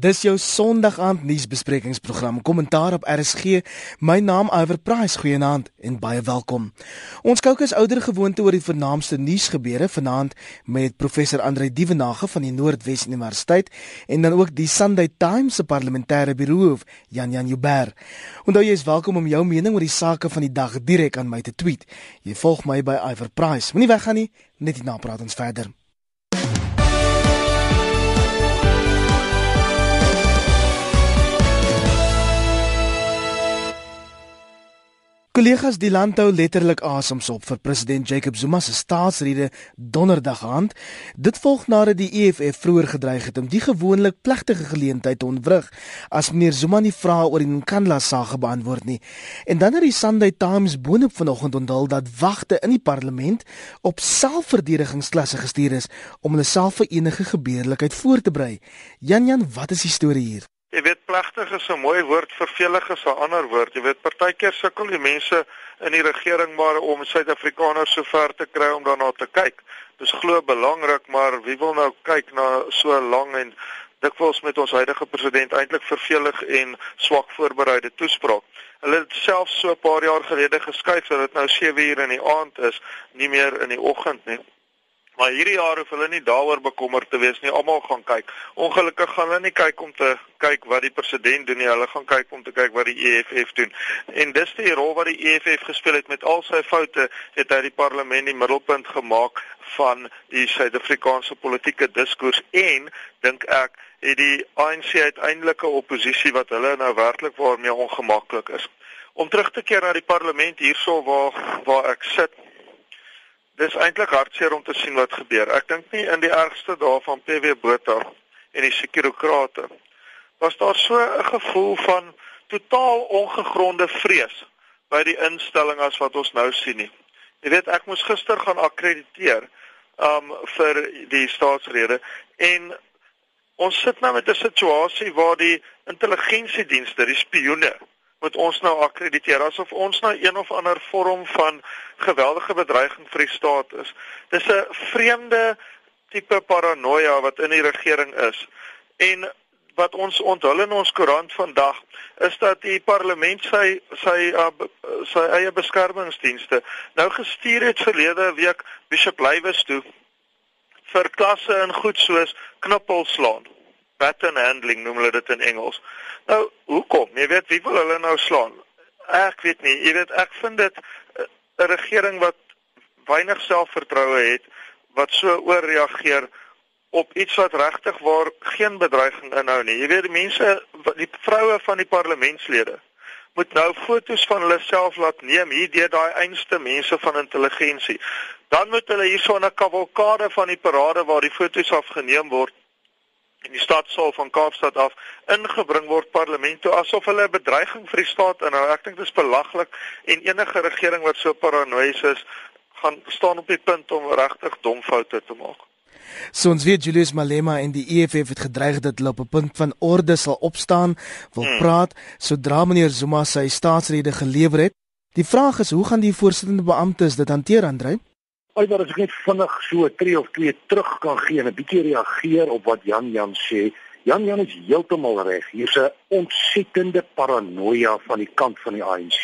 Dis jou Sondag aand nuusbesprekingsprogram, kommentaar op RSG. My naam Iver Price, goeienaand en baie welkom. Ons kyk as ouer gewoonte oor die vernaamste nuusgebeure vanaand met professor Andre Dievenage van die Noordwes Universiteit en dan ook die Sunday Times se parlementêre biroof Jan Jan Jubber. Onthou jy is welkom om jou mening oor die sake van die dag direk aan my te tweet. Jy volg my by Iver Price. Moenie weggaan nie, net hierna praat ons verder. Kollegas, die land hou letterlik asems op vir president Jacob Zuma se staatsrede donderdag aand. Dit volg nadat die EFF vroeër gedreig het om die gewoonlik plegtige geleentheid te ontwrig as meneer Zuma nie vrae oor die Nkandla saak beantwoord nie. En dan het die Sunday Times boonop vanoggend onthul dat wagte in die parlement op selfverdedigingsklasse gestuur is om hulle self vir enige gebeurlikheid voor te berei. Jan Jan, wat is die storie hier? Jy weet plegtig is 'n mooi woord, vervelig is 'n ander woord. Jy weet partykeer sukkel die mense in die regering maar om Suid-Afrikaners so ver te kry om daarna te kyk. Dis glo belangrik, maar wie wil nou kyk na so lank en dikwels met ons huidige president eintlik vervelig en swak voorbereide toespraak. Hulle het selfs so 'n paar jaar gelede geskuif dat dit nou 7 uur in die aand is, nie meer in die oggend nie. Maar hierdie jaar hoef hulle nie daaroor bekommerd te wees nie. Almal gaan kyk. Ongelukkig gaan hulle nie kyk om te kyk wat die president doen nie. Hulle gaan kyk om te kyk wat die EFF doen. En dis die rol wat die EFF gespeel het met al sy foute, het hy die parlement die middelpunt gemaak van die Suid-Afrikaanse politieke diskurs en dink ek het die ANC uiteindelike oppositie wat hulle nou werklik waarmee ongemaklik is. Om terug te keer na die parlement hierso waar waar ek sit Dis eintlik hartseer om te sien wat gebeur. Ek dink nie in die ergste dae van PW Botha en die sekurokrate was daar so 'n gevoel van totaal ongegronde vrees by die instelling as wat ons nou sien nie. Jy weet ek moes gister gaan akkrediteer um vir die staatsrede en ons sit nou met 'n situasie waar die intelligensiedienste, die spioene moet ons nou akkrediteer asof ons nou een of ander vorm van geweldige bedreiging vir die staat is. Dis 'n vreemde tipe paranoia wat in die regering is. En wat ons onthul in ons koerant vandag is dat die parlement sy sy uh, sy eie beskermingsdienste nou gestuur het verlede week Bishop Lywes toe vir klasse in goed soos knippelslaan pattern handling noem hulle dit in Engels. Nou, hoekom? Jy weet wie wil hulle nou slaan? Ek weet nie. Jy weet ek vind dit eh, 'n regering wat weinig selfvertroue het wat so ooreageer op iets wat regtig waar geen bedreiging inhou nie. Jy weet die mense die vroue van die parlementslede moet nou fotos van hulle self laat neem hier deur daai einste mense van intelligensie. Dan moet hulle hierso 'n kavalkade van die parade waar die fotos afgeneem word in die stadsaal van Kaapstad af ingebring word parlement toe asof hulle 'n bedreiging vir die staat inhou. Ek dink dit is belaglik en enige regering wat so paranoïes is, gaan staan op die punt om regtig dom foute te maak. So ons weet Julius Malema en die EFF het gedreig dat hulle op 'n punt van orde sal opstaan, wil hmm. praat sodra meneer Zuma sy staatsrede gelewer het. Die vraag is, hoe gaan die voorsittende beamptes dit hanteer, Andrej? Alhoewel as ek net vinnig so 3 of 2 terug kan gee en 'n bietjie reageer op wat Jan Jan sê. Jan Jan is heeltemal reg. Hier's 'n ontsettende paranoia van die kant van die ANC.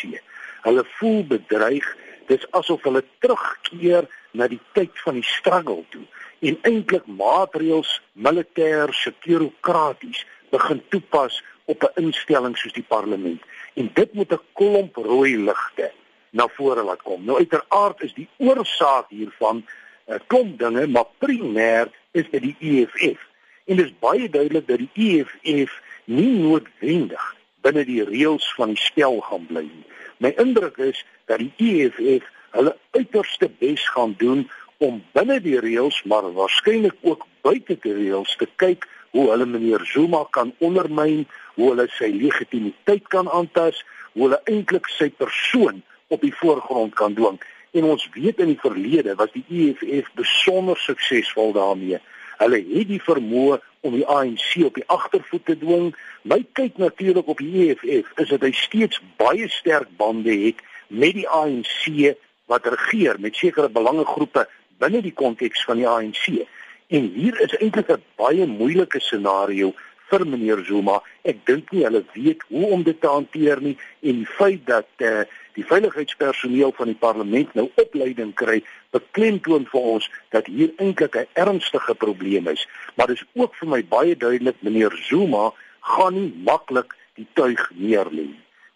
Hulle voel bedreig. Dis asof hulle terugkeer na die tyd van die struggle toe en eintlik maatreëls militêr sekurokraties begin toepas op 'n instelling soos die parlement. En dit moet 'n klomp rooi ligte na vore laat kom. Nou uiteraard is die oorsaak hiervan 'n uh, klomp dinge, maar primêr is dit die EFF. En dit is baie duidelik dat die EFF nie noodwendig binne die reëls van die spel gaan bly nie. My indruk is dat die EFF hulle uiterste bes gaan doen om binne die reëls, maar waarskynlik ook buite die reëls te kyk hoe hulle meneer Zuma kan ondermyn, hoe hulle sy legitimiteit kan aantas, hoe hulle eintlik sy persoon op die voorgrond kan dwing. En ons weet in die verlede was die EFF besonder suksesvol daarmee. Hulle het die vermoë om die ANC op die agtervoet te dwing. My kyk natuurlik op die EFF is dat hy steeds baie sterk bande het met die ANC wat regeer met sekere belangegroepe binne die konteks van die ANC. En hier is eintlik 'n baie moeilike scenario vir meneer Zuma. Ek dink nie hulle weet hoe om dit te hanteer nie en die feit dat eh uh, die veiligheidspersoneel van die parlement nou opleiding kry, beklemtoon vir ons dat hier eintlik 'n ernstige probleem is. Maar dis ook vir my baie duidelik meneer Zuma gaan nie maklik die tuig neerlê.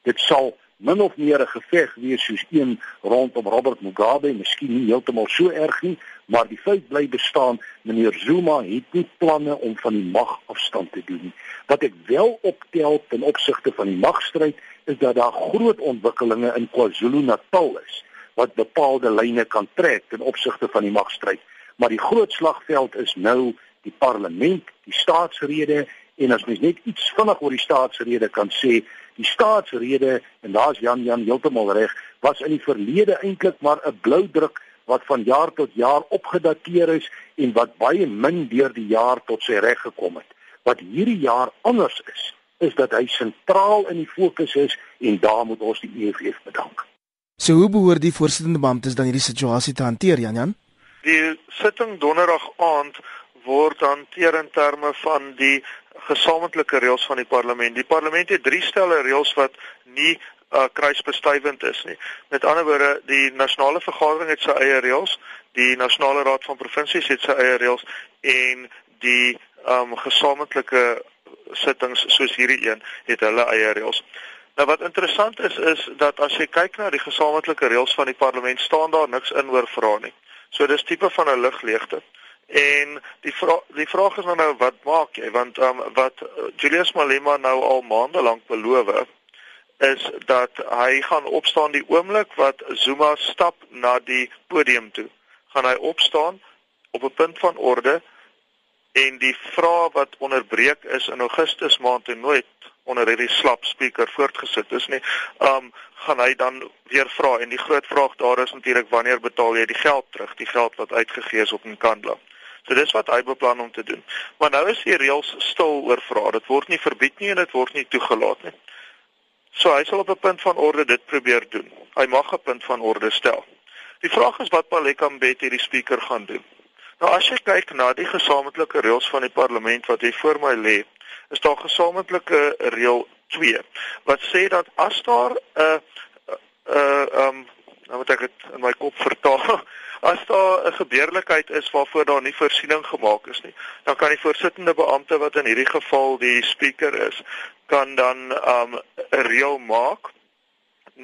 Dit sal min of meer 'n geveg wees soos een rondom Robert Mugabe, miskien nie heeltemal so erg nie, maar die feit bly bestaan, meneer Zuma het nie planne om van die mag afstand te doen nie. Wat ek wel optel ten opsigte van die magstryd is dat daar groot ontwikkelinge in KwaZulu-Natal is wat bepaalde lyne kan trek ten opsigte van die magstryd. Maar die groot slagveld is nou die parlement, die staatsrede en as mens net iets vinnig oor die staatsrede kan sê, die staatsrede en daar's Jan Jan heeltemal reg was in die verlede eintlik maar 'n blou druk wat van jaar tot jaar opgedateer is en wat baie min deur die jaar tot sy reg gekom het wat hierdie jaar anders is is dat hy sentraal in die fokus is en daar moet ons die EFF bedank. So hoe behoort die voorsittende beamptes dan hierdie situasie te hanteer Jan Jan? Die sitting donderdag aand word hanteer in terme van die gesamentlike reëls van die parlement. Die parlement het drie stelle reëls wat nie uh, kruisbestuivend is nie. Met ander woorde, die nasionale vergadering het sy eie reëls, die nasionale raad van provinsies het sy eie reëls en die um gesamentlike sittings soos hierdie een het hulle eie reëls. Nou wat interessant is is dat as jy kyk na die gesamentlike reëls van die parlement staan daar niks in oor vra nie. So dis tipe van 'n lugleegte. En die vraag die vraag is nou nou wat maak jy want um, wat Julius Malema nou al maande lank beloof is dat hy gaan opstaan die oomblik wat Zuma stap na die podium toe. Gaan hy opstaan op 'n punt van orde en die vraag wat onderbreek is in Augustus maand en nooit onder hierdie slap speaker voortgesit is nie, um gaan hy dan weer vra en die groot vraag daar is natuurlik wanneer betaal jy die geld terug, die geld wat uitgegee is op 'n kandla. So dis wat hy beplan om te doen. Maar nou is die reëls stil oor vrae. Dit word nie verbied nie en dit word nie toegelaat nie. So hy sal op 'n punt van orde dit probeer doen. Hy mag 'n punt van orde stel. Die vraag is wat Paleka Mbete die speaker gaan doen. Nou as jy kyk na die gesamentlike reëls van die parlement wat hier voor my lê, is daar gesamentlike reël 2 wat sê dat as daar 'n uh, 'n uh, um nou moet ek dit in my kop vertaal As daar 'n gebeurlikheid is waarvoor daar nie voorsiening gemaak is nie, dan kan die voorsittende beampte wat in hierdie geval die speaker is, kan dan um 'n reël maak.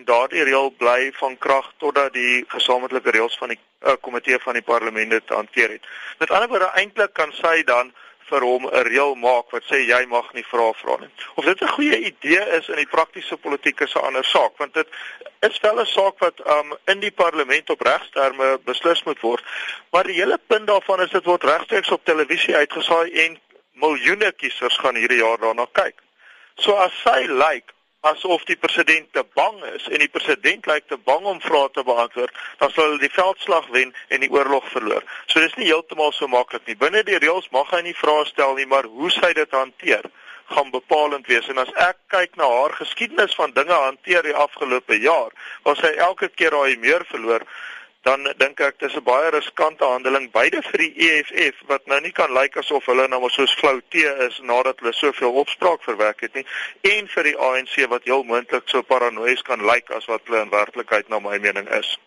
Daardie reël bly van krag totdat die gesamentlike reëls van die uh, komitee van die parlement dit hanteer het. Met ander woorde eintlik kan sy dan vir hom 'n reël maak wat sê jy mag nie vra vra nie. Of dit 'n goeie idee is in die praktiese politiek is 'n ander saak, want dit is wel 'n saak wat um in die parlement op regsterme beslis moet word. Maar die hele punt daarvan is dit word regstreeks op televisie uitgesaai en miljoene kiesers gaan hierdie jaar daarna kyk. So as sy lyk like, asof die president te bang is en die president lyk te bang om vrae te beantwoord, dan sal hulle die veldslag wen en die oorlog verloor. So dis nie heeltemal so maklik nie. Binne die reëls mag hy nie vrae stel nie, maar hoe sy dit hanteer gaan bepalend wees en as ek kyk na haar geskiedenis van dinge hanteer die afgelope jaar, waar sy elke keer haar meer verloor, dan dink ek dis 'n baie riskante handeling beide vir die EFF wat nou nie kan lyk asof hulle nou maar soos flou tee is nadat hulle soveel opspraak verwerk het nie en vir die ANC wat heel moontlik so paranoïes kan lyk as wat hulle in werklikheid na my mening is.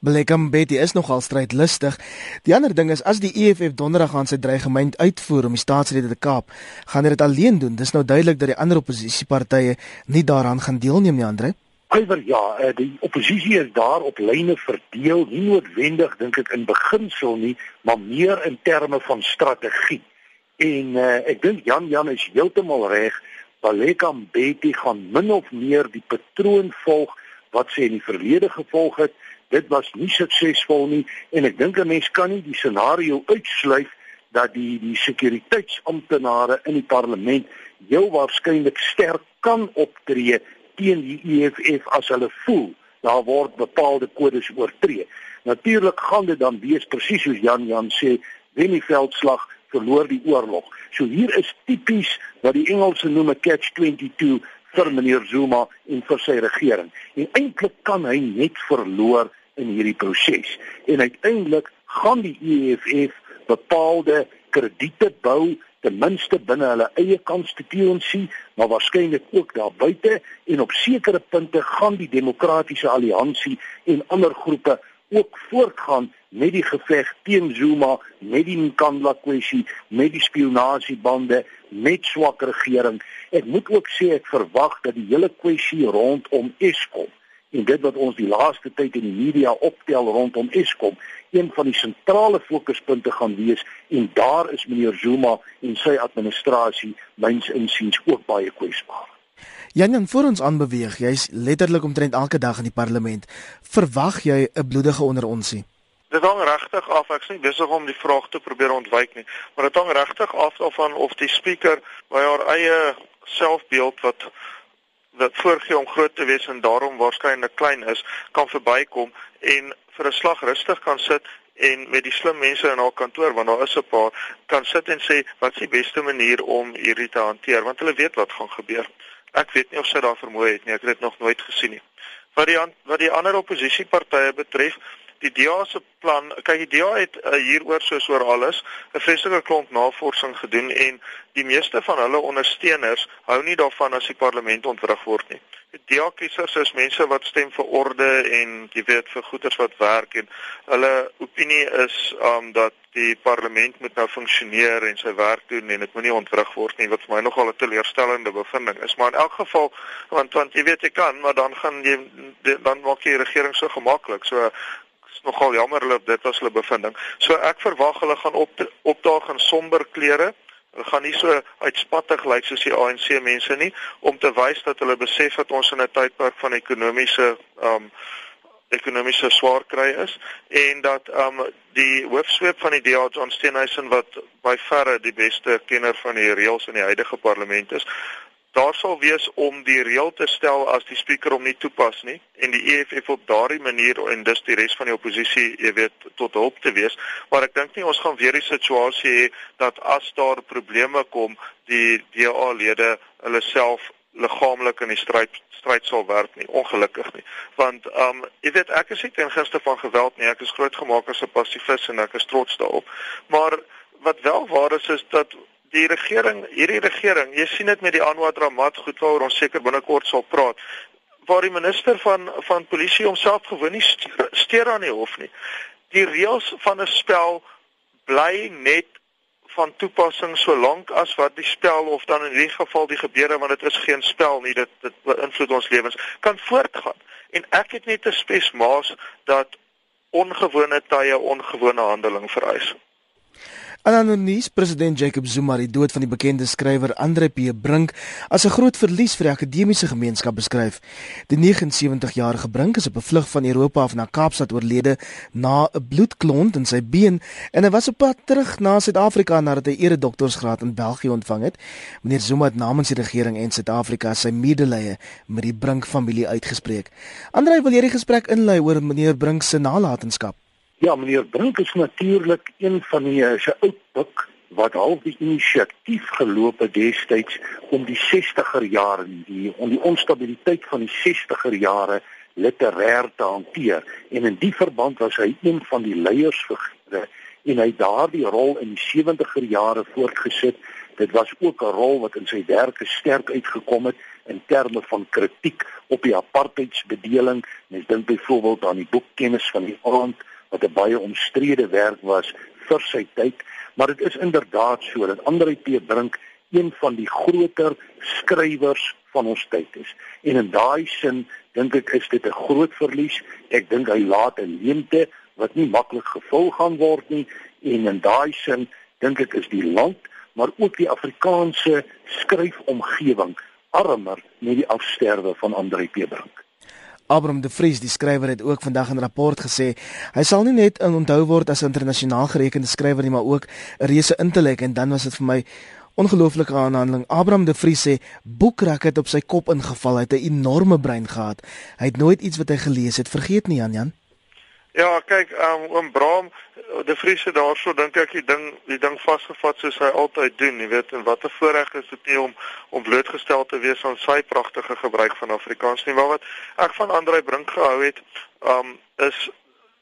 Blekam Betty is nogal strydlustig. Die ander ding is as die EFF donderdag aan sy dreigement uitvoer om die staatsrede te kaap, gaan hy dit alleen doen. Dis nou duidelik dat die ander oppositiepartye nie daaraan gaan deelneem nie, Andre. Alwer ja, eh, die oppositie is daar op lyne verdeel, nie noodwendig dink ek in beginsel nie, maar meer in terme van strategie. En uh, ek dink Jan Jan is heeltemal reg. Baleka Mbeki gaan min of meer die patroon volg wat sy in die verlede gevolg het. Dit was nie suksesvol nie en ek dink 'n mens kan nie die scenario uitsluit dat die die sekuriteitsamptenare in die parlement heel waarskynlik sterk kan optree teen die EFF as hulle voel daar word bepaalde kodes oortree. Natuurlik gaan dit dan wees presies soos Jan Jan sê, wen die veldslag, verloor die oorlog. So hier is tipies wat die Engelse noem 'n catch 22 vir meneer Zuma en vir sy regering. En eintlik kan hy net verloor in hierdie proses. En uiteindelik gaan die EFF bepaalde krediete bou ten minste binne hulle eie konstitusie, maar waarskynlik ook daar buite en op sekere punte gaan die demokratiese alliansie en ander groepe ook voortgaan met die geveg teen Zuma, met die Nkandla kwessie, met die spionasiebande, met swak regering. Ek moet ook sê ek verwag dat die hele kwessie rondom Eskom en dit wat ons die laaste tyd in die media optel rondom Eskom een van die sentrale fokuspunte gaan wees en daar is meneer Zuma en sy administrasie myns insiens ook baie kwesbaar. Jan Jan voor ons aanbeweeg, jy's letterlik omtrent elke dag in die parlement. Verwag jy 'n bloedige onderonsie? Dit hang regtig af. Ek's nie besig om die vraag te probeer ontwyk nie, maar dit hang regtig af van of die spreker by haar eie selfbeeld wat wat voorgee om groot te wees en daarom waarskynlik klein is, kan verbykom en vir 'n slag rustig kan sit en met die slim mense in haar kantoor want daar is 'n paar kan sit en sê wat is die beste manier om hierdie te hanteer want hulle weet wat gaan gebeur. Ek weet nie of sy daar vermoë het nie. Ek het dit nog nooit gesien nie. Wat die wat die ander oppositiepartye betref, die DA se plan, kyk die DA het uh, hieroor soos oor alles 'n vreeslike klomp navorsing gedoen en die meeste van hulle ondersteuners hou nie daarvan as die parlement ontwrig word nie. Die DA kiesers is mense wat stem vir orde en jy weet vir goeders wat werk en hulle opinie is um dat die parlement moet nou funksioneer en sy werk doen en dit moenie ontwrig word nie wat vir my nogal 'n teleurstellende bevinding is maar in elk geval want want jy weet jy kan maar dan gaan jy dan maak jy die regering so gemaklik so is nogal jammer hulle dit was hulle bevinding. So ek verwag hulle gaan op opdaag in somber klere. Hulle gaan nie so uitspattig lyk soos die ANC mense nie om te wys dat hulle besef dat ons in 'n tydperk van ekonomiese um ekonomiese swaar kry is en dat um die hoofsweep van die DA John Steenhuisen wat by verre die beste kenner van die reëls in die huidige parlement is daar sal wees om die reël te stel as die spreker hom nie toepas nie en die EFF op daardie manier en dus die res van die oppositie, jy weet, tot hulp te wees. Maar ek dink nie ons gaan weer die situasie hê dat as daar probleme kom, die DA-lede hulle self liggaamlik in die stryd stryd sal werk nie ongelukkig nie. Want um jy weet ek is nie teen gister van geweld nie. Ek is grootgemaak as 'n pasifis en ek is trots daarop. Maar wat wel waar is is dat die regering, hierdie regering, jy sien dit met die Anwar Ramat goed waaroor ons seker binnekort sal praat, waar die minister van van polisie homself gewoon nie steur aan die hof nie. Die reëls van 'n spel bly net van toepassing solank as wat die spel of dan in hierdie geval die gebeure want dit is geen spel nie dit dit beïnvloed ons lewens kan voortgaan en ek het net 'n spesmaas dat ongewone tye ongewone handeling vereis. Anononies president Jacob Zuma die dood van die bekende skrywer Andre P Brink as 'n groot verlies vir die akademiese gemeenskap beskryf. Die 79-jarige Brink is op 'n vlug van Europa af na Kaapstad oorlede na 'n bloedklont in sy been en hy was op pad terug na Suid-Afrika nadat hy eredoktorsgraad in België ontvang het. Meneer Zuma het namens die regering en Suid-Afrika sy medelee met die Brink familie uitgespreek. Andre wil hierdie gesprek inlei oor meneer Brink se nalatenskap. Ja, meneer Brink is natuurlik een van die eh, se oud boek wat half die inisiatief geloop het destyds om die 60er jare die om die onstabiliteit van die 60er jare literêr te hanteer. En in die verband was hy een van die leiersfigure en hy daardie rol in die 70er jare voortgesit dit was ook 'n rol wat in sy werke sterk uitgekom het in terme van kritiek op die apartheidsbedeling. Mens dink byvoorbeeld aan die boek kennis van die aand wat 'n baie omstrede werk was vir sy tyd, maar dit is inderdaad so dat Andre P Brink een van die groter skrywers van ons tyd is. En in daai sin dink ek is dit 'n groot verlies. Ek dink hy laat 'n leemte wat nie maklik gevul gaan word nie en in daai sin dink ek is die land maar ook die Afrikaanse skryfomgewing armer met die afsterwe van Andre P Brink. Abram de Vries, die skrywer het ook vandag in 'n rapport gesê, hy sal nie net onthou word as 'n internasionaal gerekende skrywer nie, maar ook 'n reuse intellek en dan was dit vir my ongelooflike aanhandeling. Abram de Vries sê boekrak het op sy kop ingeval, hy het 'n enorme brein gehad. Hy het nooit iets wat hy gelees het vergeet nie, Jan Jan. Ja, kyk, um, oom Bram, de Vriese daarso dink ek die ding die ding vasgevat soos hy altyd doen, jy weet, en wat 'n voorreg is dit nie om om blootgestel te wees aan sy pragtige gebruik van Afrikaans nie. Maar wat ek van Andrei Brink gehou het, um is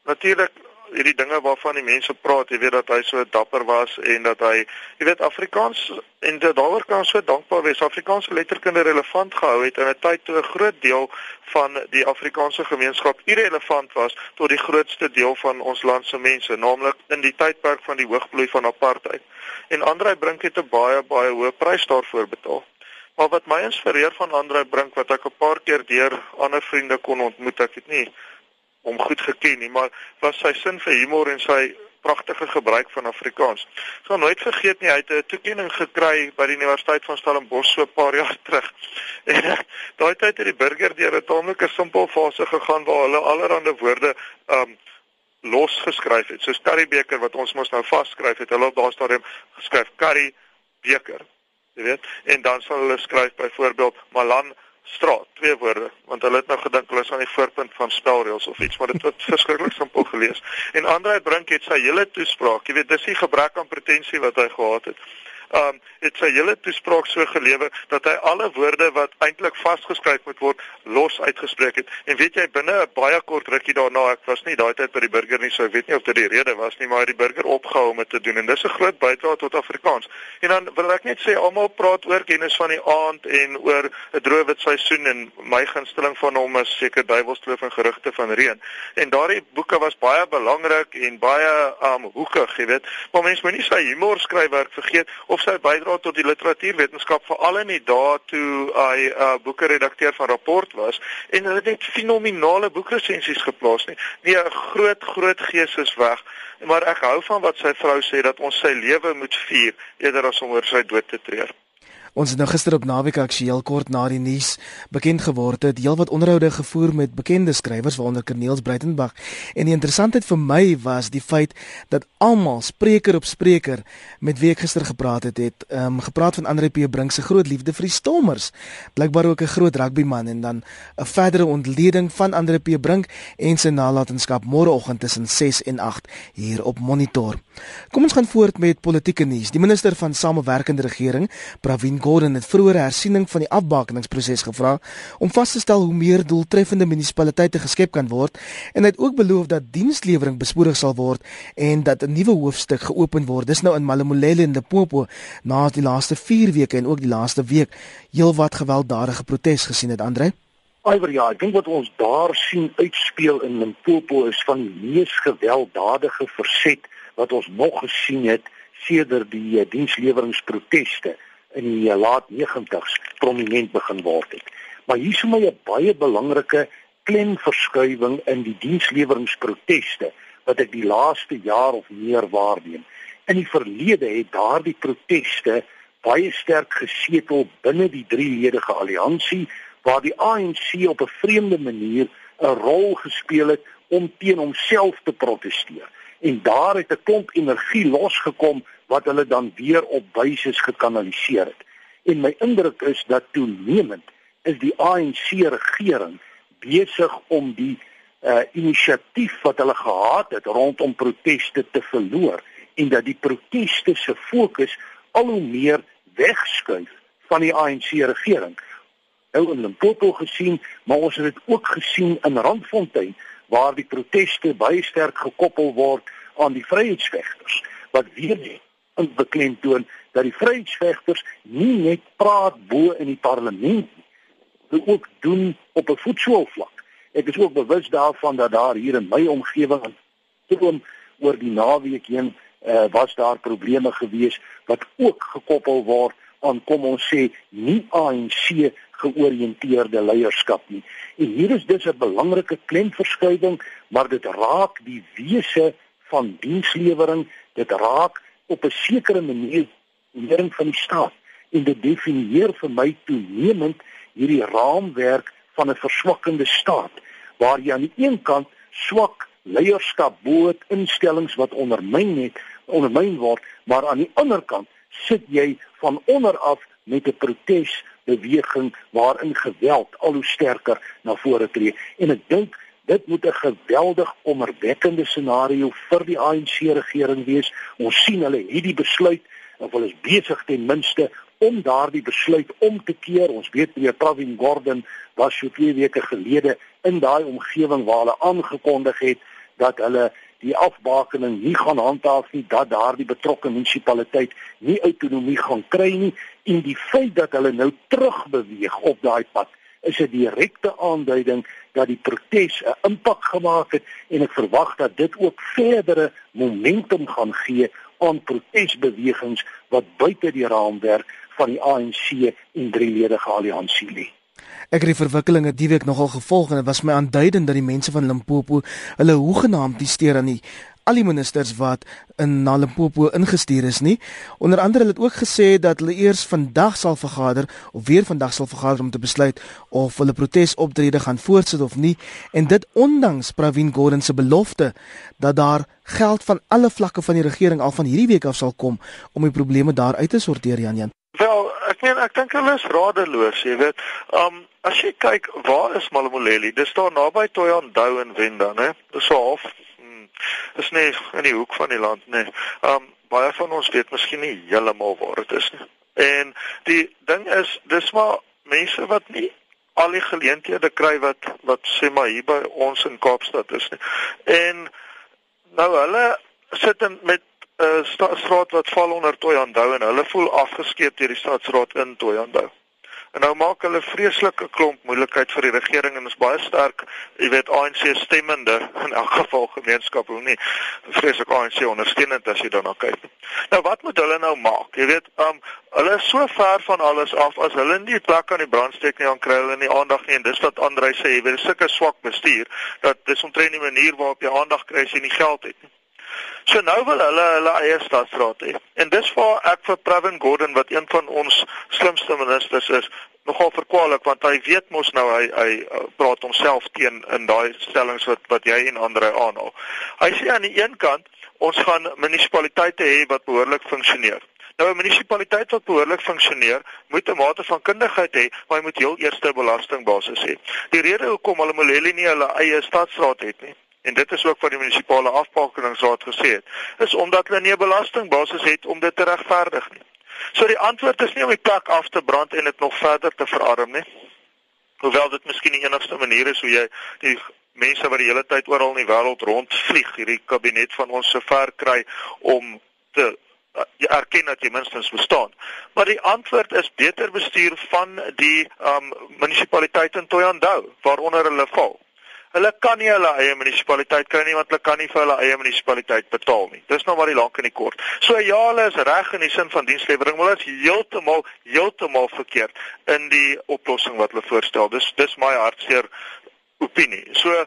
natuurlik hierdie dinge waarvan die mense praat, jy weet dat hy so dapper was en dat hy, jy weet Afrikaans en daaroor kan so dankbaar wees. Afrikaanse letterkunde relevant gehou het in 'n tyd toe 'n groot deel van die Afrikaanse gemeenskap irrelevant was tot die grootste deel van ons land se mense, naamlik in die tydperk van die hoogbloei van apartheid. En Andrei Brink het 'n baie baie hoë prys daarvoor betaal. Maar wat my inspireer van Andrei Brink wat ek 'n paar keer deur ander vriende kon ontmoet, ek het nie hom goed geken nie, maar was sy sin vir humor en sy pragtige gebruik van Afrikaans. Ek sal nooit vergeet nie, hy het 'n toekenning gekry by die Universiteit van Stellenbosch so 'n paar jaar terug. En daai tyd het die burger deur 'n taamlike simpel fase gegaan waar hulle allerlei woorde um los geskryf het. Soos curry beker wat ons mos nou vasskryf het. Hulle op daardie stadium geskryf curry beker. Jy weet, en dan sal hulle skryf byvoorbeeld Malan straat, twee woorde, want hulle het nou gedink hulle is aan die voorpunt van spelreëls of iets, maar dit het verskriklik simpel gelees. En Andre Brink het sy hele toespraak, jy weet, dis nie gebrek aan pretensie wat hy gehad het um het sy hele toespraak so gelewe dat hy alle woorde wat eintlik vasgeskryf moet word los uitgespreek het. En weet jy binne 'n baie kort rukkie daarna, ek was nie daai tyd by die burger nie, so ek weet nie of dit die rede was nie, maar hy het die burger opgehou om dit te doen en dis 'n groot bydrae tot Afrikaans. En dan wil ek net sê almal praat oor kennis van die aand en oor 'n droë wit seisoen en my gunsteling van hom is seker duiwelskloof en gerugte van reën. En daardie boeke was baie belangrik en baie um hoekig, jy weet. Maar mens moenie sy humor skryfwerk vergeet of sy bydra tot die literatuurwetenskap veral in die dae toe hy 'n uh, boeke redakteur van Rapport was en hulle het net fenominale boekresensies geplaas nie. Nee, 'n groot groot gees is weg, maar ek hou van wat sy vrou sê dat ons sy lewe moet vier eerder as om oor sy dood te treur. Ons het nou gister op naweek aktueel kort na die nuus bekend geword het. Heelwat onderhoude gevoer met bekende skrywers waaronder Corneels Breitenberg en die interessantheid vir my was die feit dat almal spreker op spreker met wie ek gister gepraat het het um, gepraat van Andre P. Brink se groot liefde vir die Stormers. Blykbaar ook 'n groot rugbyman en dan 'n verdere ontleding van Andre P. Brink en sy nalatenskap môreoggend tussen 6 en 8 hier op Monitor. Kom ons gaan voort met politieke nuus. Die minister van Samewerkende Regering, Pravin Gordhan het vroeër hersiening van die afbakeningsproses gevra om vas te stel hoe meer doeltreffende munisipaliteite geskep kan word en hy het ook beloof dat dienslewering bespoedig sal word en dat 'n nuwe hoofstuk geopen word. Dis nou in Malamulele en Limpopo na die laaste 4 weke en ook die laaste week heelwat gewelddadige protes gesien het, Andre. Iwer ja, ek dink wat ons daar sien uitspeel in Limpopo is van die mees gewelddadige verset wat ons nog gesien het sedert die uh, diensleweringsproteste in die uh, laat 90's prominent begin word het. Maar hier is vir my 'n baie belangrike klemverskuiwing in die diensleweringsproteste wat ek die laaste jaar of meer waarneem. In die verlede het daardie proteste baie sterk gesetel binne die drieledige alliansie waar die ANC op 'n vreemde manier 'n rol gespeel het om teen homself te proteseer. En daar het 'n klomp energie losgekom wat hulle dan weer op wyses gekanaliseer het. En my indruk is dat toenemend is die ANC regering besig om die uh inisiatief wat hulle gehad het rondom proteste te verloor en dat die proteste se fokus al hoe meer wegskuif van die ANC regering. Nou in Limpopo gesien, maar ons het dit ook gesien in Randfontein waar die proteste baie sterk gekoppel word aan die vryheidsvegters wat weer in beklemtoon dat die vryheidsvegters nie net praat bo in die parlement nie, maar ook doen op 'n voetsoolvlak. Ek is ook bewus daarvan dat daar hier in my omgewing toon oor die naweek heen uh, was daar probleme gewees wat ook gekoppel word aan kom ons sê nie ANC georiënteerde leierskap nie. En hier is dus 'n belangrike klemverskuiwing, maar dit raak die wese van dienslewering, dit raak op 'n sekere manier lering van die staat en dit definieer vir my toenemend hierdie raamwerk van 'n verswakkende staat waar jy aan die een kant swak leierskap boot instellings wat ondermyn het ondermyn word maar aan die ander kant sit jy van onder af met 'n protes beweging waarin geweld al hoe sterker na vore tree en ek dink Dit moet 'n geweldig kommerwekkende scenario vir die ANC regering wees. Ons sien hulle het die besluit of hulle is besig ten minste om daardie besluit om te keer. Ons weet meneer Pravin Gordhan was so 2 weke gelede in daai omgewing waar hulle aangekondig het dat hulle die afbakening nie gaan handhaaf nie dat daardie betrokke munisipaliteit nie autonomie gaan kry nie en die feit dat hulle nou terugbeweeg op daai pad is 'n direkte aanduiding dat die protes 'n impak gemaak het en ek verwag dat dit ook verdere momentum gaan gee aan protesbewegings wat buite die raamwerk van die ANC en drieledige alliansie lê. Ek het die verwikkelinge die week nogal gevolg en dit was my aanduidend dat die mense van Limpopo hulle hoegenaamd die steur aan die al die ministers wat in na Limpopo ingestuur is nie. Onder andere het ook gesê dat hulle eers vandag sal vergader of weer vandag sal vergader om te besluit of hulle protesoptrede gaan voortsit of nie en dit ondanks Pravin Gordhan se belofte dat daar geld van alle vlakke van die regering al van hierdie week af sal kom om die probleme daar uit te sorteer Jan Jan. Wel, meen ek dink hulle is radeloos, jy weet. Um as jy kyk, waar is Malamuleli? Dis daar naby Toyandou in Wenda, né? Dis so half is nie in die hoek van die land nie. Um baie van ons weet miskien nie heeltemal waar dit is nie. En die ding is dis maar mense wat nie al die geleenthede kry wat wat sê maar hier by ons in Kaapstad is nie. En nou hulle sit in met 'n uh, straat wat val onder Toyandou en hulle voel afgeskeep deur die stadsraad in Toyandou. En nou maak hulle vreeslike klomp moeilikheid vir die regering en is baie sterk, jy weet ANC stemmende in elk geval gemeenskap hoe nie vreeslik ANC ondersteunend as jy daarna kyk. Nou wat moet hulle nou maak? Jy weet, um hulle is so ver van alles af as hulle nie plek aan die brandsteek nie, dan kry hulle nie aandag nie en dis wat Andrei sê, jy weet, sulke swak bestuur dat dis omtrent die manier waarop jy aandag kry as jy nie geld het nie. So nou wil hulle hulle eie stadsraad hê. En dis waar ek vir Pravin Gordhan wat een van ons slimste ministers is, nogal verkwalik want hy weet mos nou hy hy uh, praat homself teen in daai stellings wat wat jy en ander aanhaal. Hy sê aan die een kant ons gaan munisipaliteite hê wat behoorlik funksioneer. Nou 'n munisipaliteit wat behoorlik funksioneer, moet 'n mate van kundigheid hê, maar hy moet heel eerste belastingbasis hê. Die rede hoekom hulle Moleli nie hulle eie stadsraad het nie, en dit is ook wat die munisipale afpakingsraad gesê het, is omdat hulle nie 'n belastingbasis het om dit te regverdig nie. So die antwoord is nie om die plek af te brand en dit nog verder te verarm nie. Hoewel dit miskien die enigste manier is hoe jy die mense wat die hele tyd oral in die wêreld rondvlieg, hierdie kabinet van ons so ver kry om te jy erken dat jy minstens bestaan. Maar die antwoord is beter bestuur van die um munisipaliteit in Toyandou waaronder hulle val. Hulle kan nie hulle eie munisipaliteit kry nie want hulle kan nie vir hulle eie munisipaliteit betaal nie. Dis nou maar die lank en die kort. So ja, hulle is reg in die sin van dienslewering, maar dit is heeltemal heeltemal verkeerd in die oplossing wat hulle voorstel. Dis dis my hartseer opinie. So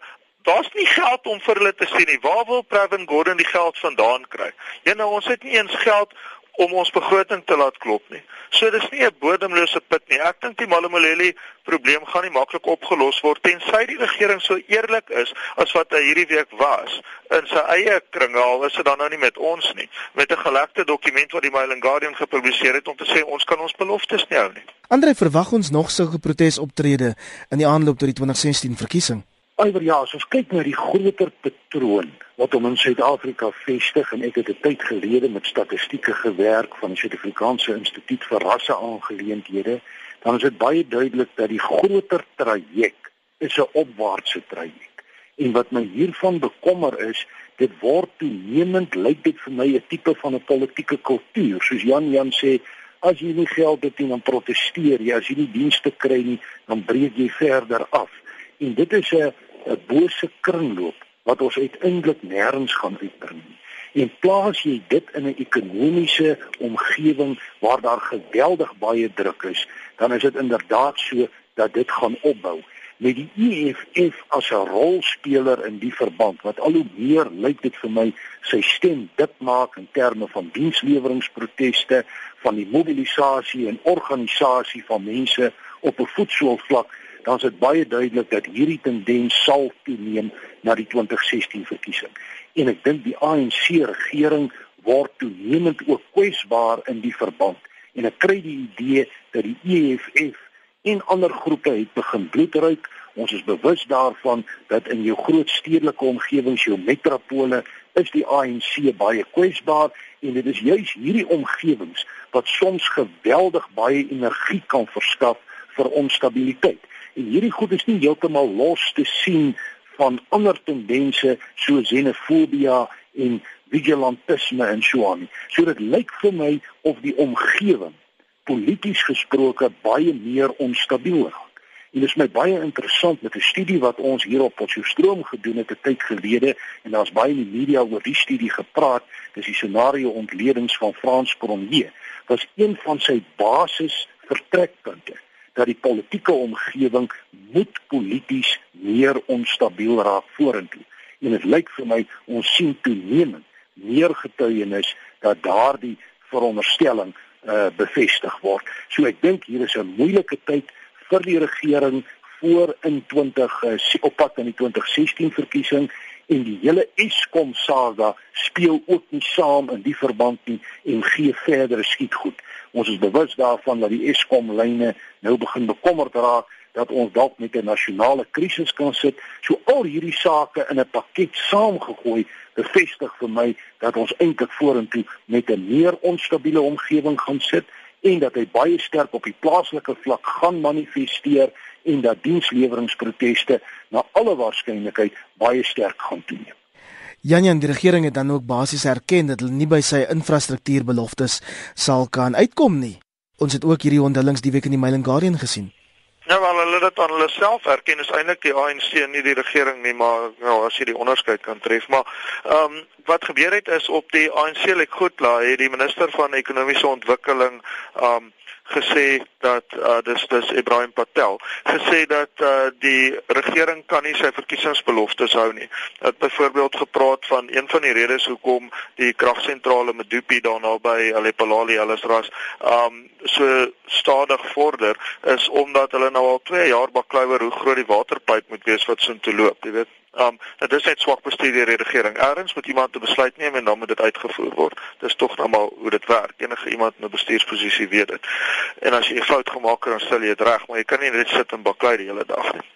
daar's nie geld om vir hulle te sien nie. Waar wil Pravin Gordhan die geld vandaan kry? Ja nou, ons het nie eens geld om ons begroting te laat klop nie. So dis nie 'n bodemlose put nie. Ek dink die Malamuleli probleem gaan nie maklik opgelos word tensy die regering so eerlik is as wat hy hierdie week was in sy eie kringe al is dit dan nou nie met ons nie. Met 'n gelekte dokument wat die Mail and Guardian gepubliseer het om te sê ons kan ons beloftes nie hou nie. Andre verwag ons nog sulke protesoptrede in die aanloop tot die 2016 verkiesing. Alhoewel ja, as ons kyk na die groter patroon wat om in Suid-Afrika vestig en ek het 'n tyd gelede met statistieke gewerk van die Suid-Afrikaanse Instituut vir Rasseaangeleenthede, dan is dit baie duidelik dat die groter traject is 'n opwaartse traject. En wat my hiervan bekommer is, dit word toenemend lyk dit vir my 'n tipe van 'n politieke kultuur, soos Jan Jan sê, as jy nie geld het nie, dan proteseer jy, as jy nie dienste kry nie, dan breek jy verder af. En dit is 'n 'n bose kringloop wat ons uiteindelik nêrens gaan uitbring nie. En plaas jy dit in 'n ekonomiese omgewing waar daar geweldig baie druk is, dan is dit inderdaad so dat dit gaan opbou met die EFF as 'n rolspeler in die verband wat al hoe meer lyk dit vir my sy stem dit maak in terme van diensleweringproteste van die mobilisasie en organisasie van mense op 'n voetsoolvlak dan is dit baie duidelik dat hierdie tendens sal toeneem na die 2016 verkiesing. En ek dink die ANC regering word toenemend ook kwesbaar in die verband en ek kry die idee dat die EFF en ander groepe het begin bloedryk. Ons is bewus daarvan dat in jou groot stedelike omgewings, jou metropole, is die ANC baie kwesbaar en dit is juis hierdie omgewings wat soms geweldig baie energie kan verskaf vir onstabiliteit. En hierdie goed is nie heeltemal los te sien van ander tendense so xenofobie en vigilantisme en so aan. So dit lyk vir my of die omgewing polities gesproke baie meer onstabiel raak. En dit is my baie interessant met 'n studie wat ons hier op Potchefstroom gedoen het 'n tyd gelede en daar's baie in die media oor die studie gepraat. Dis die scenario ontledings van Frans Cronje. Was een van sy basis vertrekpunte dat die politieke omgewing moet polities meer onstabiel raak vorentoe. En dit lyk vir my ons sien toenemend meer getuienis dat daardie veronderstelling uh bevestig word. So ek dink hier is 'n moeilike tyd vir die regering voor in 20 uh, op pad in die 2016 verkiesing en die hele Eskom saga speel ook nie saam in die verband nie en gee verdere skietgoed. Ons is bewus daarvan dat die Eskom lyne nou begin bekommerd raak dat ons dalk met 'n nasionale krisis kan sit. So al hierdie sake in 'n pakket saamgegooi bevestig vir my dat ons eintlik vorentoe met 'n meer onstabiele omgewing gaan sit en dat hy baie sterk op die plaaslike vlak gaan manifesteer en dat diensleweringproteste na alle waarskynlikheid baie sterk gaan toeneem. Janjan die regering het dan ook basies erken dat hulle nie by sy infrastruktuurbeloftes sal kan uitkom nie. Ons het ook hierdie onthullings die week in die Mail and Guardian gesien. Nou wel hulle dit aan hulle self erken is eintlik die ANC nie die regering nie maar nou as jy die onderskeid kan tref maar ehm um, wat gebeur het is op die ANC lek goed laat het die minister van ekonomiese ontwikkeling ehm um, gesê dat uh, dis dis Ibrahim Patel gesê dat uh, die regering kan nie sy verkiesingsbeloftes hou nie. Het byvoorbeeld gepraat van een van die redes hoekom die kragsentrale Medupi daarna by Alepalali alles ras um so stadig vorder is omdat hulle nou al 2 jaar baklei oor hoe groot die waterpyp moet wees wat so toe loop, jy weet. Um dit is net swak bestuur deur die regering. Erns moet iemand 'n besluit neem en dan moet dit uitgevoer word. Dis tog nou maar hoe dit werk. Enige iemand in 'n bestuursposisie weet dit. En as jy 'n fout gemaak het, dan stel jy dit reg, maar jy kan nie net sit en baklei die hele dag nie.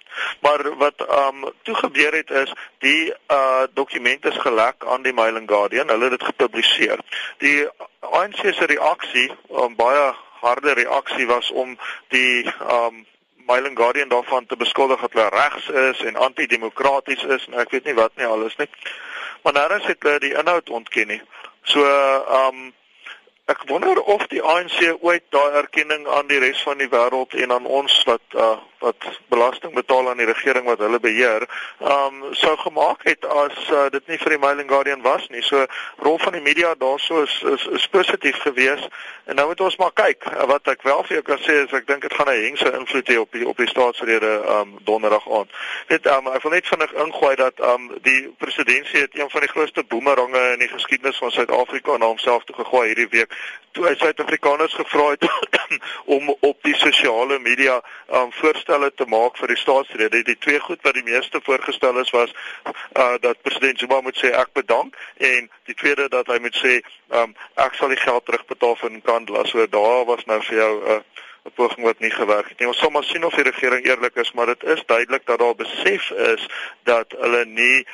Maar wat um toe gebeur het is die uh dokument is gelek aan die Mail and Guardian. Hulle het dit gepubliseer. Die ANC se reaksie, 'n um, baie harde reaksie was om die um Mailing Guardian daarvan te beskuldig dat hulle regs is en antidemokraties is en ek weet nie wat nie alles nie. Maar nou is dit die inhoud ontken nie. So ehm um, ek wonder of die ANC ooit daai erkenning aan die res van die wêreld en aan ons wat uh, wat belasting betaal aan die regering wat hulle beheer, ehm um, sou gemaak het as uh, dit nie vir die Mail and Guardian was nie. So rol van die media daarso is, is is positief geweest en nou moet ons maar kyk. Wat ek wel vir jou kan sê is ek dink dit gaan 'n hengse invloed hê op die op die staatsrede ehm um, donderdag aand. Net ehm um, ek wil net vinnig ingooi dat ehm um, die presidentsie het een van die grootste boemerange in die geskiedenis van Suid-Afrika na homself toe gegooi hierdie week toe hy Suid-Afrikaners gevra het om op die sosiale media ehm um, voorstel voorstelle te maak vir die staatsrede. Die twee goed wat die meeste voorgestel is was uh dat president Zuma moet sê ek bedank en die tweede dat hy moet sê um ek sal die geld terugbetaal vir Nkandla. So daar was nou vir jou 'n uh, 'n poging wat nie gewerk het nie. Ons sal maar sien of die regering eerlik is, maar dit is duidelik dat daar besef is dat hulle nie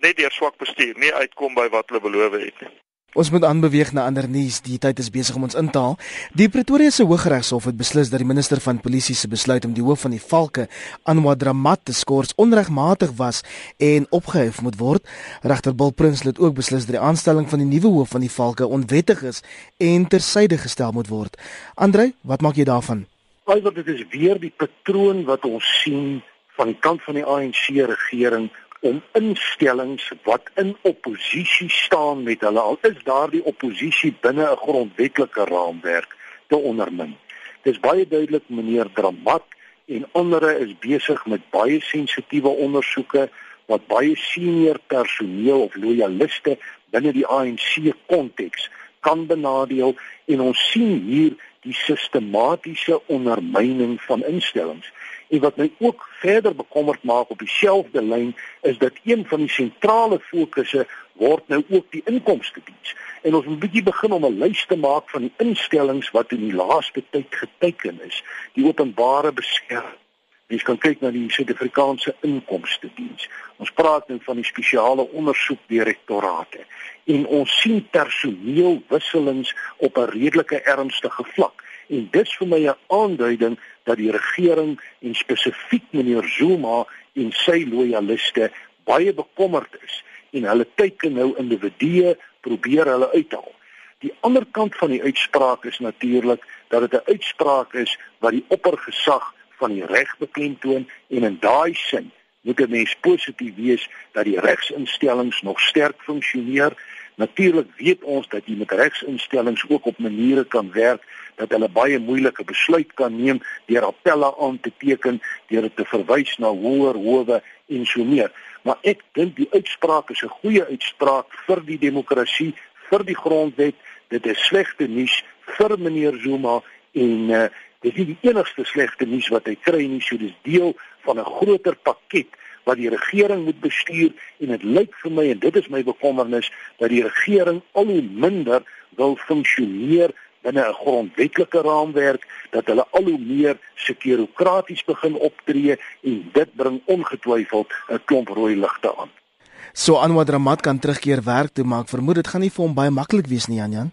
net deur swak bestuur nie uitkom by wat hulle beloof het nie. Ons moet aanbeweeg na ander nuus. Die tyd is besig om ons in te haal. Die Pretoria se Hooggeregshof het beslis dat die minister van polisie se besluit om die hoof van die Valke, Anwar Dramat, te skors onregmatig was en opgehef moet word. Regter Bill Prinsloo het ook beslis dat die aanstelling van die nuwe hoof van die Valke onwettig is en tersyde gestel moet word. Andrei, wat maak jy daarvan? Alhoewel dit is weer die patroon wat ons sien van die kant van die ANC regering om instellings wat in oppositie staan met hulle al is daardie oppositie binne 'n grondwetlike raamwerk te ondermin. Dis baie duidelik meneer Dramat en ander is besig met baie sensitiewe ondersoeke wat baie senior personeel of loyaliste binne die ANC konteks kan benadeel en ons sien hier die sistematiese ondermyning van instellings. En wat my ook verder bekommerd maak op dieselfde lyn is dat een van die sentrale fokusse word nou ook die inkomste diens. En ons moet 'n bietjie begin om 'n lys te maak van die instellings wat in die laaste tyd geteken is. Die openbare beskerming. Jy kan kyk na die Suid-Afrikaanse inkomste diens. Ons praat nou van die spesiale ondersoekdirektorate en ons sien personeelwisselings op 'n redelike ernstige vlak en dis vir my 'n aanduiding dat die regering en spesifiek meneer Zuma en sy lojaliste baie bekommerd is en hulle teiken nou individue probeer hulle uithaal. Die ander kant van die uitspraak is natuurlik dat dit 'n uitspraak is wat die oppergesag van die reg beklemtoon en in daai sin moet 'n mens positief wees dat die regsinstellings nog sterk funksioneer. Natuurlik weet ons dat jy met regsinstellings ook op maniere kan werk dat hulle baie moeilike besluit kan neem deur appelle aan te teken, deur dit te verwys na hoër howe en so meer. Maar ek dink die uitspraak is 'n goeie uitspraak vir die demokrasie, vir die grondwet. Dit is slegte nuus vir meneer Zuma en uh, dis nie die enigste slegte nuus wat hy kry nie, so dis deel van 'n groter pakket wat die regering moet bestuur en dit lyk vir my en dit is my bekommernis dat die regering al hoe minder wil funksioneer binne 'n grondwetlike raamwerk dat hulle al hoe meer sekurokraties begin optree en dit bring ongetwyfeld 'n klomp rooi ligte aan. So Anwar Ramat kan terugkeer werk toe maak. Vermoed dit gaan nie vir hom baie maklik wees nie, Jan Jan.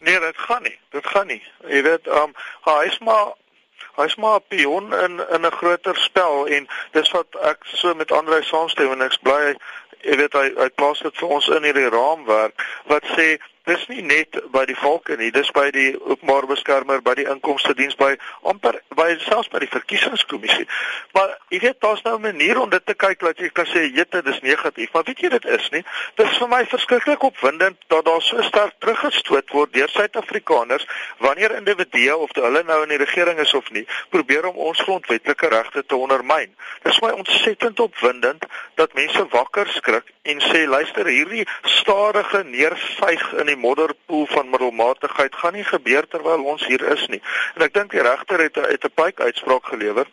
Nee, dit gaan nie. Dit gaan nie. Jy weet, ehm um, hy is maar hy's maar 'n pion in in 'n groter spel en dis wat ek so met Andre saamstem en ek's bly jy weet hy hy plaas dit vir ons in hierdie raamwerk wat sê dis nie net by die volke nie, dis by die openbare beskermer, by die inkomste diens by amper by selfs by die verkiesingskommissie. Maar jy weet daar's nou 'n manier om dit te kyk dat jy kan sê jette dis negatief, maar weet jy dit is nie. Dit is vir my verskriklik opwindend dat daar so sterk teruggestoot word deur Suid-Afrikaners wanneer individue of hulle nou in die regering is of nie, probeer om ons grondwetlike regte te ondermyn. Dit is my ontsettend opwindend dat mense wakker skrik en sê luister hierdie stadige neersuig in die modderpoel van middelmatigheid gaan nie gebeur terwyl ons hier is nie. En ek dink die regter het het 'n baie uitspraak gelewer.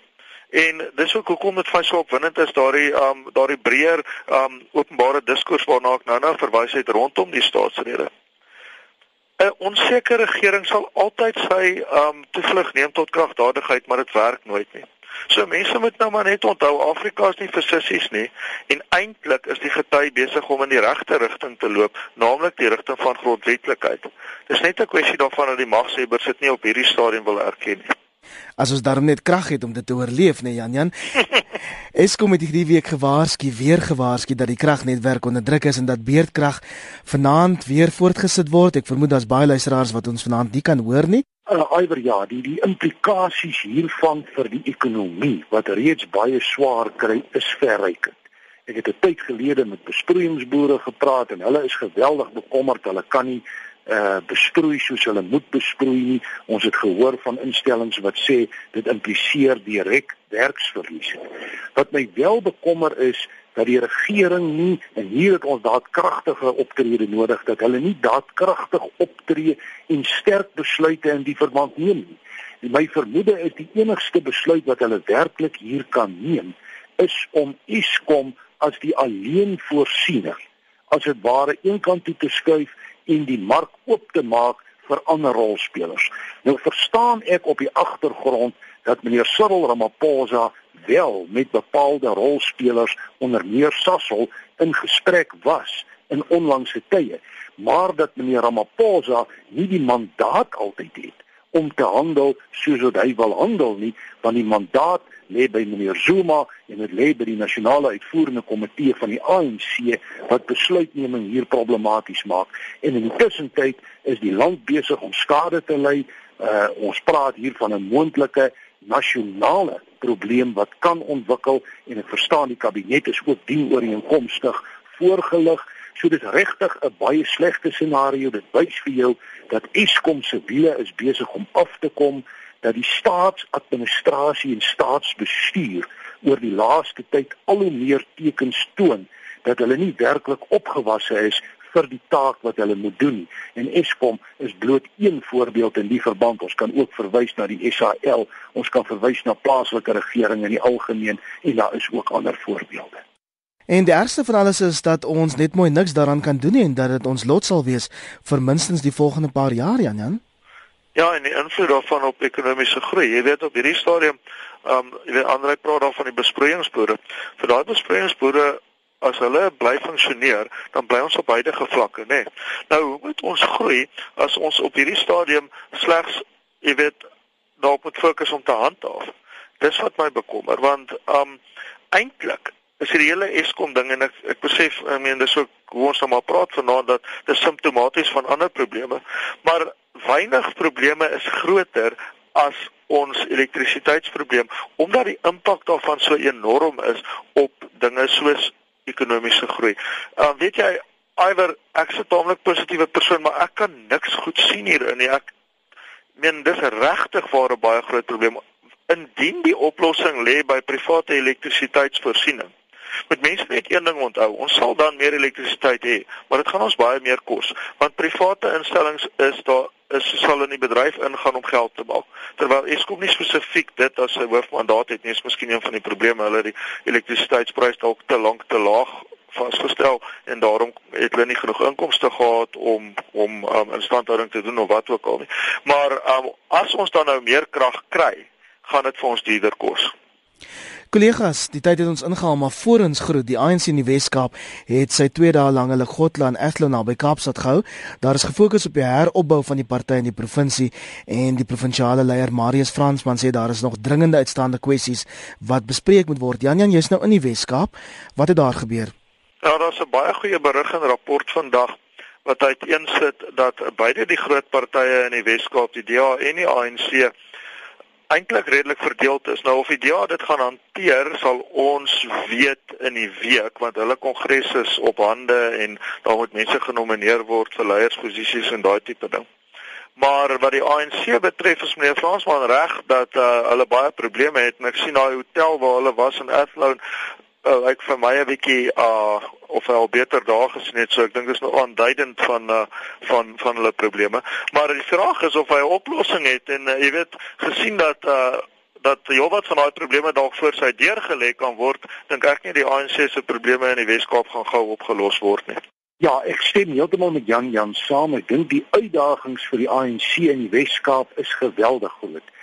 En dis ook hoekom dit van so opwindend is daardie um daardie breër um openbare diskurs waarna ek nou-nou verwys het rondom die staatsrede. 'n Onsekere regering sal altyd sy um toevlug neem tot kragdadigheid, maar dit werk nooit nie. So mense moet nou maar net onthou Afrika is nie vir sissies nie en eintlik is die gety besig om in die regte rigting te loop, naamlik die rigting van grondwetlikheid. Dis net 'n kwessie daarvan dat die magshebbers dit nie op hierdie stadium wil erken nie. As ons daarom net krag het om dit te oorleef, nee Jan Jan. Eskom het hierdie week gewaarsku, weer gewaarsku dat die kragnetwerk onder druk is en dat beerdkrag vanaand weer voortgesit word. Ek vermoed daar's baie luisteraars wat ons vanaand nie kan hoor nie. Uh, Iwer ja, die die implikasies hiervan vir die ekonomie wat reeds baie swaar kry is verrykend. Ek het 'n tyd gelede met besproeiingsboere gepraat en hulle is geweldig bekommerd. Hulle kan nie uh besproei soos hulle moet besproei nie. Ons het gehoor van instellings wat sê dit impliseer direk werksverlies. Wat my wel bekommer is dat die regering nie en hier het ons daadkragtige optrede nodig dat hulle nie daadkragtig optree en sterk besluite in die verband neem nie. En my vermoede is die enigste besluit wat hulle werklik hier kan neem is om Eskom as die alleen voorsiener as dit ware eenkant toe te skuif en die mark oop te maak vir ander rolspelers. Nou verstaan ek op die agtergrond dat meneer Cyril Ramaphosa wel met bepaalde rolspelers onder meer Sasol in gesprek was in onlangse tye, maar dat meneer Ramaphosa nie die mandaat altyd het om te handel soos wat hy wil handel nie, want die mandaat lê by meneer Zuma en dit lê by die nasionale uitvoerende komitee van die ANC wat besluitneming hier problematies maak. En in die tussentyd is die land besig om skade te ly. Uh, ons praat hier van 'n moontlike nasionale probleem wat kan ontwikkel en ek verstaan die kabinet is ook dien ooreenkomstig voorgelig. So dit is regtig 'n baie slegte scenario. Dit wys vir jou dat Eskom se wiele is besig om af te kom, dat die staatsadministrasie en staatsbestuur oor die laaste tyd al hoe meer tekens toon dat hulle nie werklik opgewasse is vir die taak wat hulle moet doen. En Eskom is bloot een voorbeeld in die verband. Ons kan ook verwys na die SAL, ons kan verwys na plaaslike regering in die algemeen en daar is ook ander voorbeelde. En die ergste van alles is dat ons net mooi niks daaraan kan doen nie en dat dit ons lot sal wees vir minstens die volgende paar jaar, Jan Jan. Ja, en die invloed daarvan op ekonomiese groei. Jy weet op hierdie stadium, ehm um, jy weet ander praat daar van die besproeiingsboere. Vir daai besproeiingsboere as hulle bly funksioneer, dan bly ons op beide vlakke, né? Nee. Nou, hoe moet ons groei as ons op hierdie stadium slegs, jy weet, daarop moet fokus om te handhaaf. Dis wat my bekommer want um eintlik is die hele Eskom ding en ek ek besef ek meen dis ook hoe ons nou maar praat vanaand dat dit simptomaties van ander probleme maar weinig probleme is groter as ons elektrisiteitsprobleem omdat die impak daarvan so enorm is op dinge soos ekonomiese groei. Uh weet jy Iwer ek is 'n taamlik positiewe persoon maar ek kan niks goed sien hierin nie. Ek meen dis regtig waar 'n baie groot probleem. Indien die oplossing lê by private elektrisiteitsvoorsiening Met mense net een ding onthou, ons sal dan meer elektrisiteit hê, maar dit gaan ons baie meer kos, want private instellings is daar is sal in die bedryf ingaan om geld te maak. Terwyl Eskom nie spesifiek dit as sy hoofmandaat het nie, is miskien een van die probleme hulle die elektrisiteitsprys dalk te lank te laag vasgestel en daarom het hulle nie genoeg inkomste gehad om om um, instandhouding te doen of wat ook al nie. Maar um, as ons dan nou meer krag kry, gaan dit vir ons duurder kos. Kollegas, die tyd het ons ingehaal, maar voor ons groet, die ANC in die Wes-Kaap het sy 2 dae lange Legotla en Ethlo naby Kaapstad gehou. Daar is gefokus op die heropbou van die party in die provinsie en die provinsiale leier Marius Fransman sê daar is nog dringende uitstaande kwessies wat bespreek moet word. Jan Jan, jy's nou in die Wes-Kaap. Wat het daar gebeur? Ja, daar's 'n baie goeie berig en rapport vandag wat uiteensit dat beide die groot partye in die Wes-Kaap, die DA en die ANC eintlik redelik verdeeld is. Nou of die DA dit gaan hanteer, sal ons weet in die week want hulle kongres is op hande en daar moet mense genomineer word vir leiersposisies en daai tipe ding. Maar wat die ANC betref, is meneer Fransman reg dat uh, hulle baie probleme het en ek sien daai hotel waar hulle was in Athlone uh, ek vir my 'n bietjie uh of al beter daar gesien het so ek dink dis nou aanduidend van uh van van hulle probleme. Maar die vraag is of hy 'n oplossing het en uh, jy weet gesien dat uh dat jy wat van daai probleme dalk voor sy deur gelê kan word dink ek nie die ANC se probleme in die Wes-Kaap gaan gou opgelos word nie. Ja, ek stem heeltemal met Jan Jan saam. Ek dink die uitdagings vir die ANC in die Wes-Kaap is geweldig groot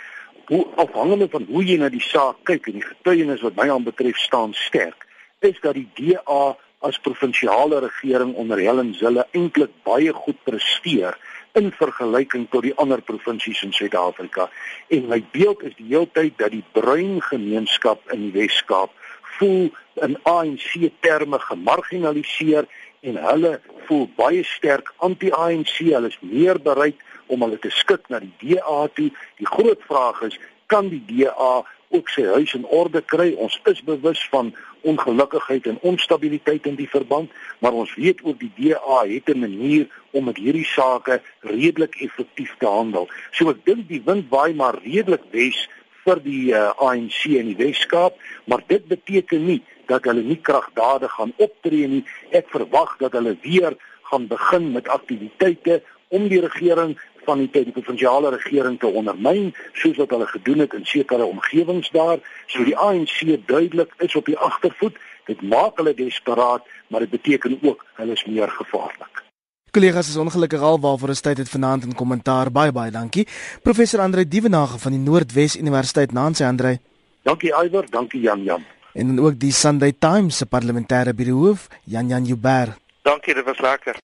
hoe afhangende van hoe jy na die saak kyk en die getuienis wat my aanbetref staan sterk, is dat die DA as provinsiale regering onder Helen Zille eintlik baie goed presteer in vergelyking tot die ander provinsies in Suid-Afrika. En my beeld is die heeltyd dat die bruin gemeenskap in die Wes-Kaap voel in ANC terme gemarginaliseer en hulle voel baie sterk anti-ANC. Hulle is meer bereid om hulle te skik na die DA toe. Die groot vraag is, kan die DA ook sy huis in orde kry? Ons is bewus van ongelukkigheid en onstabiliteit in die verband, maar ons weet ook die DA het 'n manier om met hierdie sake redelik effektief te handel. So ek dink die wind waai maar redelik wes vir die uh, ANC in die Wes-Kaap, maar dit beteken nie dat hulle nie kragdadig gaan optree nie. Ek verwag dat hulle weer gaan begin met aktiwiteite om die regering van die tyd die provinsiale regering te ondermyn soos wat hulle gedoen het in sekere omgewings daar. So die ANC duidelik is op die agtervoet. Dit maak hulle desperaat, maar dit beteken ook hulle is meer gevaarlik. Kollegas is ongelukkig al waarvoor ons tyd het vanaand in kommentaar. Baie baie dankie. Professor Andre Dievenage van die Noordwes Universiteit Nancy Andre. Dankie Iwer, dankie Jan Jan. En dan ook die Sunday Times se parlementêre birohoof Jan Jan Jubber. Dankie, dit was lekker.